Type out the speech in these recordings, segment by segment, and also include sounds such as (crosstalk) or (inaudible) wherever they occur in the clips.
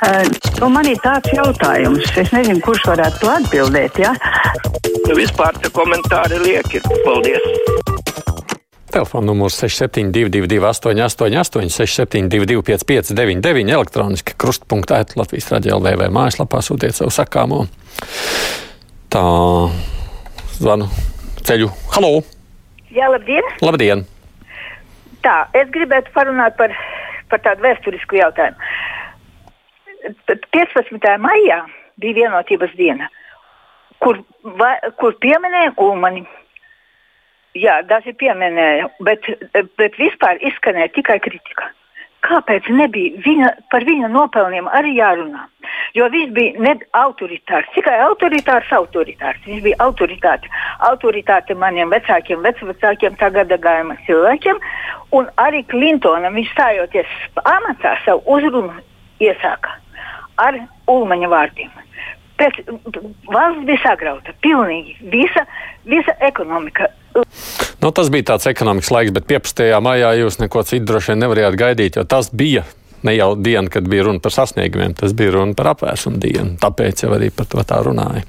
Uh, nu, man ir tāds jautājums, es nezinu, kurš varētu to atbildēt. Ja? Nu, vispār tie komentāri lieki. Paldies! Telefona numurs 6722, 888, 672, 559, elektroniski krustpunktā, Latvijas raidījā LV mājaslapā sūtiet savu sakāmo. Tā zvanu ceļu. Halo! Jā, labdien! Labdien! Tā, es gribētu parunāt par, par tādu vēsturisku jautājumu. 15. maijā bija vienotības diena, kur, va, kur pieminēja Ulmani. Jā, daži pieminēja, bet, bet vispār izskanēja tikai kritika. Kāpēc nebija viņa, par viņa nopelniem arī jārunā? Jo viņš bija ne autoritārs, tikai autoritārs, autoritārs. Viņš bija autoritāte. Autoritāte maniem vecākiem, vecvecākiem, tagad gājuma cilvēkiem. Un arī Klintonam viņš stājoties amatā savu uzrunu iesāka ar ulmaņa vārdiem. Pēc, valsts bija sagrauta. Pilnīgi visa, visa ekonomika. Nu, tas bija tāds ekonomikas laiks, bet 15. maijā jūs neko citu droši vien nevarējāt gaidīt, jo tas bija ne jau diena, kad bija runa par sasniegumiem, tas bija runa par apvērsumu dienu. Tāpēc jau arī par to tā runāja.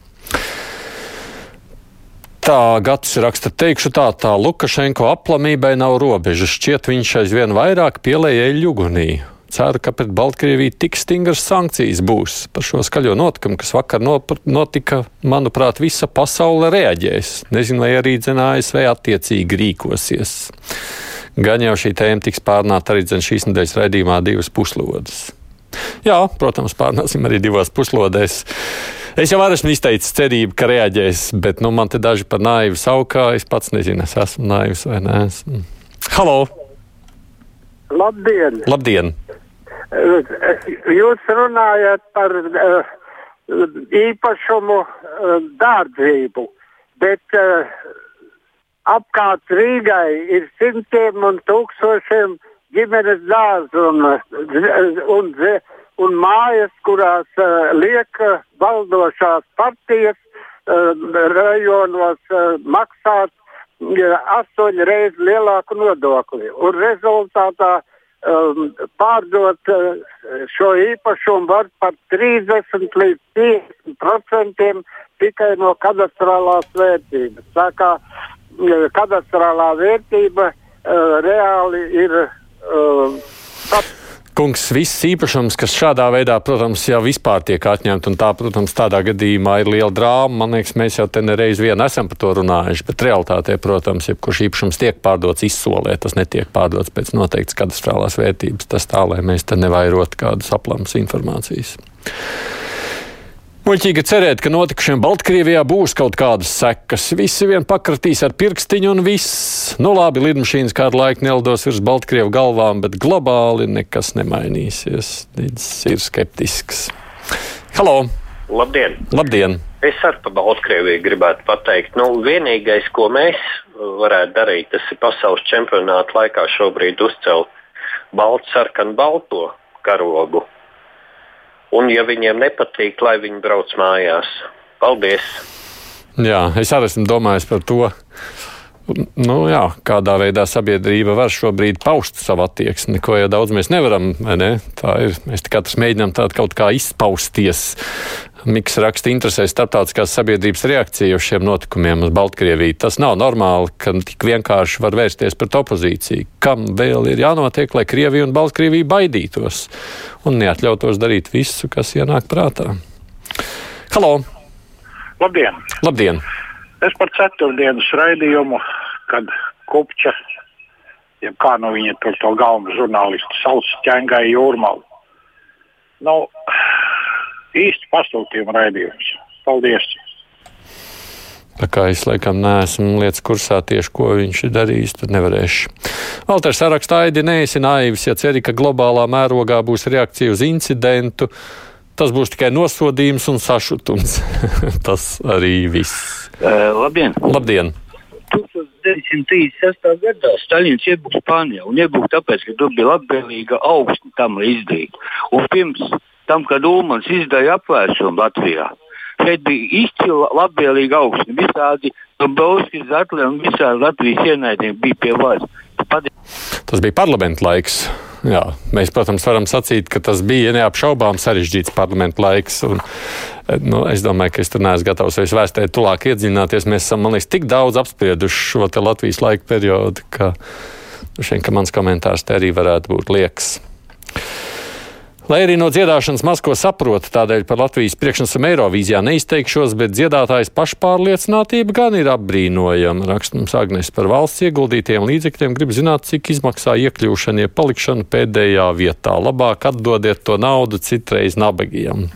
Tā gads raksta, teikšu tā, tā Lukašenko aplamībai nav robežas. Šķiet, viņš aizvien vairāk pielēja eļļu ugunī. Ceru, ka pret Baltkrieviju tik stingras sankcijas būs par šo skaļo notikumu, kas vakar notika. Manuprāt, visa pasaule reaģēs. Nezinu, vai arī ASV attiecīgi rīkosies. Gan jau šī tēma tiks pārnāta arī šīs nedēļas raidījumā divas puslodes. Jā, protams, pārnāsim arī divās puslodēs. Es jau esmu izteicis cerību, ka reaģēs, bet nu, man te daži par naivu saukā. Es pats nezinu, es esmu naivs vai nē. Halo! Labdien! Labdien. Jūs runājat par uh, īpašumu uh, dārdzību, bet uh, apkārt Rīgai ir simtiem un tūkstošiem ģimenes dārzu un, un, un mājas, kurās uh, liek valdošās partijas uh, rajonos uh, maksāt astoņu reizi lielāku nodokli. Un rezultātā um, pārdot uh, šo īpašumu var par 30 līdz 50 procentiem tikai no kadastrālās vērtības. Tā kā uh, kadastrālā vērtība uh, reāli ir uh, kungs, viss īpašums, kas šādā veidā, protams, jau vispār tiek atņemts, un tā, protams, tādā gadījumā ir liela drāma. Man liekas, mēs jau te nereiz vien esam par to runājuši, bet realitātē, protams, jebkurš īpašums tiek pārdots izsolē, tas netiek pārdots pēc noteiktas katastrālās vērtības. Tas tā, lai mēs te nevairot kādas aplamas informācijas. Muļķīgi cerēt, ka notikušiem Baltkrievijā būs kaut kādas sekas. Visi vien pakratīs ar pirkstiņu un viss. Nu labi, lidmašīnas kādu laiku nelidos virs Baltkrievu galvām, bet globāli nekas nemainīsies. Līdz ir skeptisks. Halo! Labdien! Labdien. Es par Baltkrieviju gribētu pateikt. Nu, vienīgais, ko mēs varētu darīt, tas ir pasaules čempionāta laikā šobrīd uzcelt baltu, sarkanu, balto karogu un, ja viņiem nepatīk, lai viņi brauc mājās. Paldies! Jā, es arī esmu domājis par to. Nu, jā, kādā veidā sabiedrība var šobrīd paust savu attieksmi. Neko jau daudz mēs nevaram. Ne? Tā ir. Mēs katrs mēģinām tādu kaut kā izpausties. Miks raksta interesē starptautiskās sabiedrības reakcija uz šiem notikumiem uz Baltkrieviju. Tas nav normāli, ka tik vienkārši var vērsties pret opozīciju. Kam vēl ir jānotiek, lai Krievija un Baltkrievija baidītos un neatļautos darīt visu, kas ienāk prātā? Halo! Labdien! Labdien. Es par ceturtdienas raidījumu, kad Kupča, jeb kā nu viņa tur to galveno žurnālistu sauc, ķēngai jūrmalu. Nu, īsti pasūtījuma raidījums. Paldies! Tā kā es laikam neesmu lietas kursā tieši, ko viņš ir darījis, tad nevarēšu. Valters sarakstā Aidi neesi naivs, ja ceri, ka globālā mērogā būs reakcija uz incidentu. Tas būs tikai nosodījums un sašutums. (laughs) Tas arī viss. Uh, labdien! Labdien! 1936. gadā Staļins iebūka Spānijā un iebūka tāpēc, ka tur bija labvēlīga augsne tam, izdarītu. Un pirms tam, kad Ulmans izdarīja apvērsumu Latvijā. Šeit bija izcila labvēlīga augsne. Visādi Dombrovskis, Zatli un visādi Latvijas ienaidnieki bija pie varas. Tas bija parlamenta laiks. jā, mēs, protams, varam sacīt, ka tas bija neapšaubām sarežģīts parlamentu laiks. Un, nu, es domāju, ka es tur neesmu gatavs vairs vēstēt, tuvāk iedziļināties. Mēs esam, man liekas, tik daudz apsprieduši šo Latvijas laika periodu, ka, šeit, ka mans komentārs te arī varētu būt liekas. Lai arī no dziedāšanas maz ko saprotu, tādēļ par Latvijas priekšnesumu Eirovīzijā neizteikšos, bet dziedātājs pašpārliecinātība gan ir apbrīnojama. Raksta mums Agnes par valsts ieguldītiem līdzekļiem, grib zināt, cik izmaksā iekļūšana, ja palikšana pēdējā vietā. Labāk atdodiet to naudu citreiz nabagiem.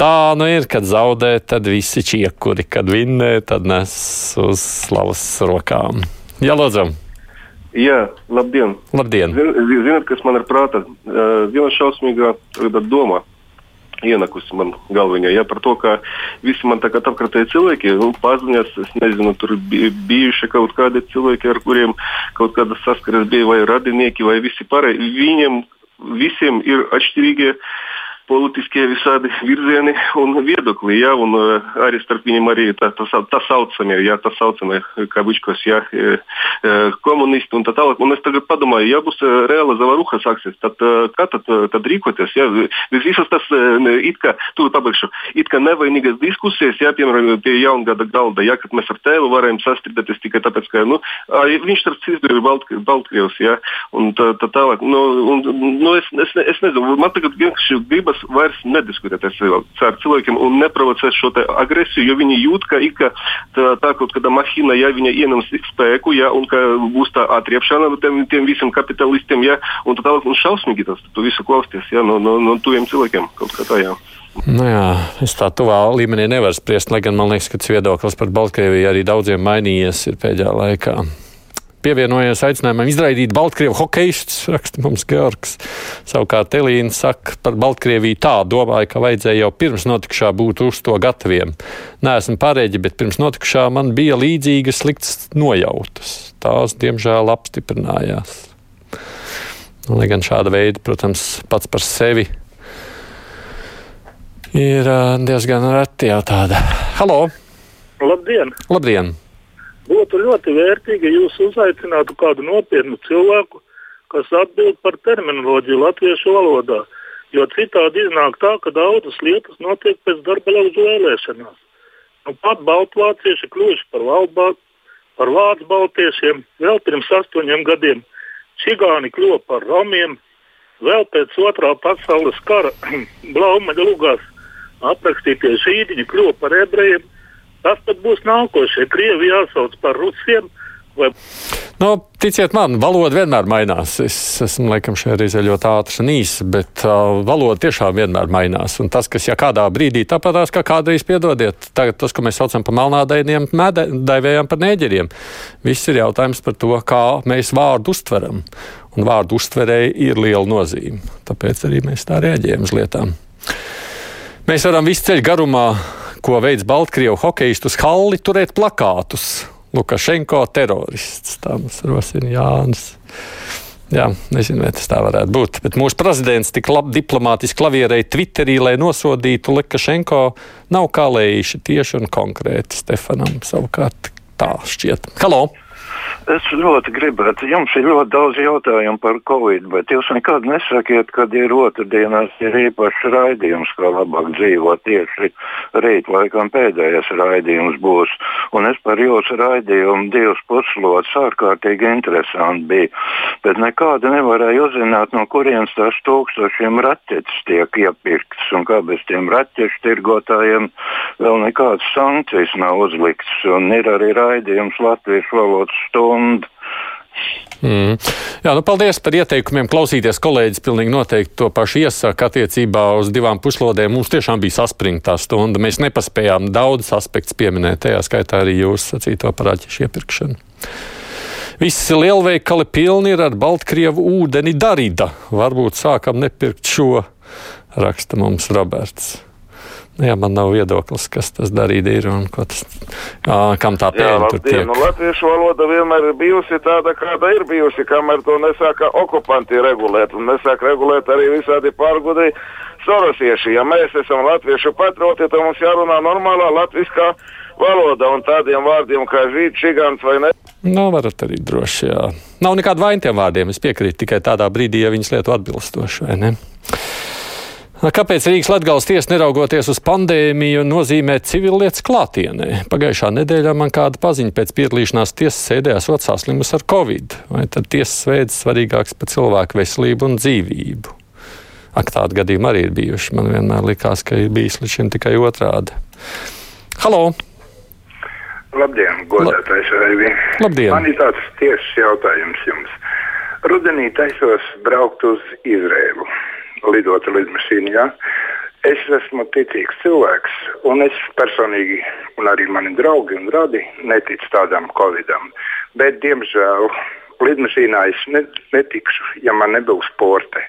Tā nu ir, kad zaudē, tad visi čiekuri, kad vinnē, tad nes uz slavas rokām. Jā, lūdzu! Jā, labdien! labdien. Zin, zināt, kas man ir prātā? Uh, viena šausmīga doma ienakusi man galviņā. Ja, par to, ka visi man tagad apkārtēji cilvēki, nu, paziņas, es nezinu, tur bija bijuši kaut kādi cilvēki, ar kuriem kaut kādas saskares bija, vai radinieki, vai visi pārējie. Viņiem visiem ir atšķirīgie politiskie visādi virzieni un viedokļi, ja, un uh, arī starp viņiem arī tā, tā, tā saucamie, ja, tā saucamie, kavičkos, ja, uh, komunisti un tā tālāk. Un es tagad padomāju, ja būs reāla zavaruha sāksies, tad uh, kā tad, tad rīkoties? Ja? Visas tas, it kā, tu pabeigšu, it kā nevainīgas diskusijas, ja, piemēram, pie jaungada galda, ja, kad mēs ar tēvu varējām sastrīdēties tikai tāpēc, ka, nu, viņš starp citu ir Balt, Baltkrievs, ja, un tā, tā tālāk. Nu, un, nu, es, es, es nezinu, man tagad vienkārši gribas vairs nediskutēt ar cilvēkiem un neprovocēt šo agresiju, jo viņi jūt, ka ik tā, tā kaut kāda mahina, ja viņa ieņems spēku, ja, un ka būs tā atriepšana tiem, tiem visiem kapitalistiem, ja, un tā tālāk, un šausmīgi tas tu visu klausties, ja, no, no, no tuviem cilvēkiem kaut kā tā, jā. Nu jā, es tā tuvā līmenī nevaru spriest, lai gan man liekas, ka tas viedoklis par Baltkrieviju arī daudziem mainījies pēdējā laikā pievienojies aicinājumam izraidīt Baltkrievu hokeistus, raksta mums Georgs. Savukārt Elīna saka par Baltkrieviju tā, domāju, ka vajadzēja jau pirms notikušā būt uz to gataviem. Nē, esmu pārēģi, bet pirms notikušā man bija līdzīgas sliktas nojautas. Tās, diemžēl, apstiprinājās. Nu, lai gan šāda veida, protams, pats par sevi ir diezgan reti jau tāda. Halo! Labdien! Labdien! Būtu ļoti vērtīgi, ja jūs uzaicinātu kādu nopietnu cilvēku, kas atbild par terminoloģiju latviešu valodā. Jo citādi iznāk tā, ka daudzas lietas notiek pēc darba lauzu vēlēšanās. Nu, pat baltvācieši kļuvuši par, valbā, par vācu baltiešiem vēl pirms astoņiem gadiem. Čigāni kļuva par romiem, vēl pēc otrā pasaules kara (clears throat) Blaumaņa lugās aprakstītie žīdiņi kļuva par ebrejiem Tas tad būs nākošais. Krievi jāsauc par rusiem. Vai... Nu, ticiet man, valoda vienmēr mainās. Es esmu laikam šajā reizē ļoti ātrs un īss, bet uh, valoda tiešām vienmēr mainās. Un tas, kas ja kādā brīdī tāpatās, kā kādreiz piedodiet, tagad tas, ko mēs saucam par melnādainiem, daivējām par nēģeriem, viss ir jautājums par to, kā mēs vārdu uztveram. Un vārdu uztverēji ir liela nozīme. Tāpēc arī mēs tā reaģējam uz lietām. Mēs varam visu ceļu garumā ko veids Baltkrievu hokeistu uz halli, turēt plakātus. Lukašenko terorists. Tā mums rosina Jānis. Jā, nezinu, vai tas tā varētu būt. Bet mūsu prezidents tik labi diplomātiski klavierēja Twitterī, lai nosodītu Lukašenko. Nav kā lējuši tieši un konkrēti Stefanam savukārt tā šķiet. Halo! Es ļoti gribētu, jums ir ļoti daudz jautājumu par Covid, bet jūs nekad nesakiet, kad ir otrdienās ir īpašs raidījums, kā labāk dzīvot. Tieši rīt laikam pēdējais raidījums būs. Un es par jūsu raidījumu divas puslodes ārkārtīgi interesanti bija. Bet nekāda nevarēja uzzināt, no kurienes tās tūkstošiem raķetes tiek iepirktas un kā bez tiem raķešu tirgotājiem vēl nekādas sankcijas nav uzliktas. Un ir arī raidījums latviešu valodas stundu. Mm. Jā, nu paldies par ieteikumiem. Klausīties kolēģis pilnīgi noteikti to pašu iesaka attiecībā uz divām puslodēm. Mums tiešām bija saspringta stunda. Mēs nepaspējām daudz aspektus pieminēt, tajā skaitā arī jūs sacīto par aķešu iepirkšanu. Visi lielveikali pilni ir ar Baltkrievu ūdeni darīda. Varbūt sākam nepirkt šo, raksta mums Roberts. Jā, man nav viedoklis, kas tas darīja ir un tas, jā, kam tā pēļņa tur tiek. Nu, latviešu valoda vienmēr ir bijusi tāda, kāda ir bijusi, kamēr to nesāka okupanti regulēt. Un nesāk regulēt arī visādi pārgudri sorosieši. Ja mēs esam latviešu patrioti, tad mums jārunā normālā latviskā valoda un tādiem vārdiem kā žīd, čigants vai ne. Nu, varat arī droši, jā. Nav nekāda vaina tiem vārdiem. Es piekrītu tikai tādā brīdī, ja viņas lietu atbilstoši, vai ne? Kāpēc Rīgas Latvijas tiesa, neraugoties uz pandēmiju, nozīmē civillietas klātienē? Pagājušā nedēļā man kāda paziņa pēc piedalīšanās tiesas sēdē esot saslimus ar covid. Vai tad tiesas veids svarīgāks par cilvēku veselību un dzīvību? Ak, tādi gadījumi arī ir bijuši. Man vienmēr likās, ka ir bijis līdz šim tikai otrādi. Halo! Labdien, godātais Raivi! Labdien! Man ir tāds tiesas jautājums jums. Rudenī taisos braukt uz Izrēlu lidota lidmašīnā. Es esmu ticīgs cilvēks, un es personīgi, un arī mani draugi un radi, neticu tādam covidam. Bet, diemžēl, lidmašīnā es netikšu, ja man nebūs porte.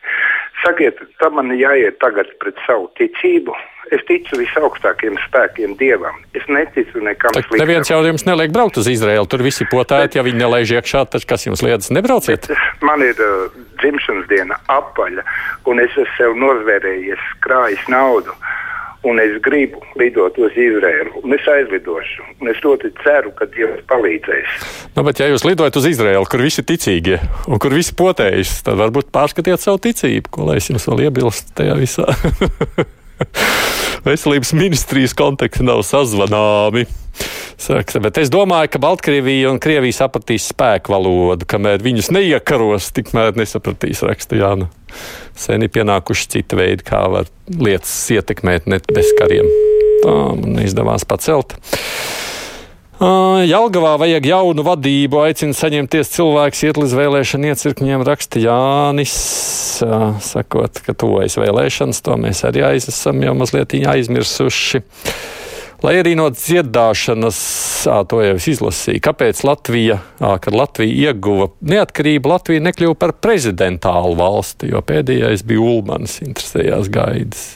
Sakiet, tam man jāiet tagad pret savu ticību. Es ticu visaugstākajiem spēkiem, dievam. Es neticu nekam sliktam. Neviens jau jums neliek braukt uz Izraēlu. Tur visi potēti, ja viņi nelaiž iekšā, tad kas jums liedz nebrauciet? Man ir uh, dzimšanas diena apaļa, un es esmu sev nozvērējies, krājis naudu. Un es gribu lidot uz Izraēlu, un es aizlidošu. Un es ļoti ceru, ka Dievs palīdzēs. Nu, bet, ja jūs lidojat uz Izraēlu, kur visi ir ticīgie un kur visi potējas, tad varbūt pārskatiet savu ticību, ko lai es jums vēl iebilstu tajā visā. (laughs) Veselības ministrijas konteksti nav sazvanāmi. Saka, bet es domāju, ka Baltkrievija un Krievija sapratīs spēku valodu, kamēr viņus neiekaros, tikmēr nesapratīs raksta Jāna. Sen ir pienākuši citi veidi, kā var lietas ietekmēt net bez kariem. Tā man izdevās pacelt. Jelgavā vajag jaunu vadību, aicina saņemties cilvēks, iet līdz vēlēšanu iecirkņiem, raksta Jānis. Sakot, ka tuvojas vēlēšanas, to mēs arī esam jau mazliet aizmirsuši. Lai arī no dziedāšanas, to jau es izlasīju, kāpēc Latvija, kad Latvija ieguva neatkarību, Latvija nekļuva par prezidentālu valsti, jo pēdējais bija Ulmans, interesējās gaidas.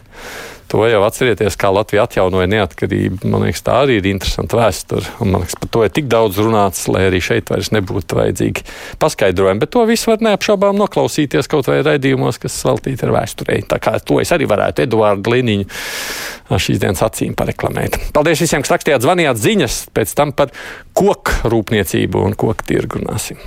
To jau atcerieties, kā Latvija atjaunoja neatkarību. Man liekas, tā arī ir interesanta vēsture. Man liekas, par to ir tik daudz runāts, lai arī šeit vairs nebūtu vajadzīgi paskaidrojumi. Bet to visu var neapšaubām noklausīties kaut vai raidījumos, kas veltīti ar vēsturei. Tā kā to es arī varētu Eduardu Liniņu šīs dienas acīm pareklamēt. Paldies visiem, kas rakstījāt, zvanījāt ziņas, pēc tam par koku rūpniecību un koku tirgu runāsim.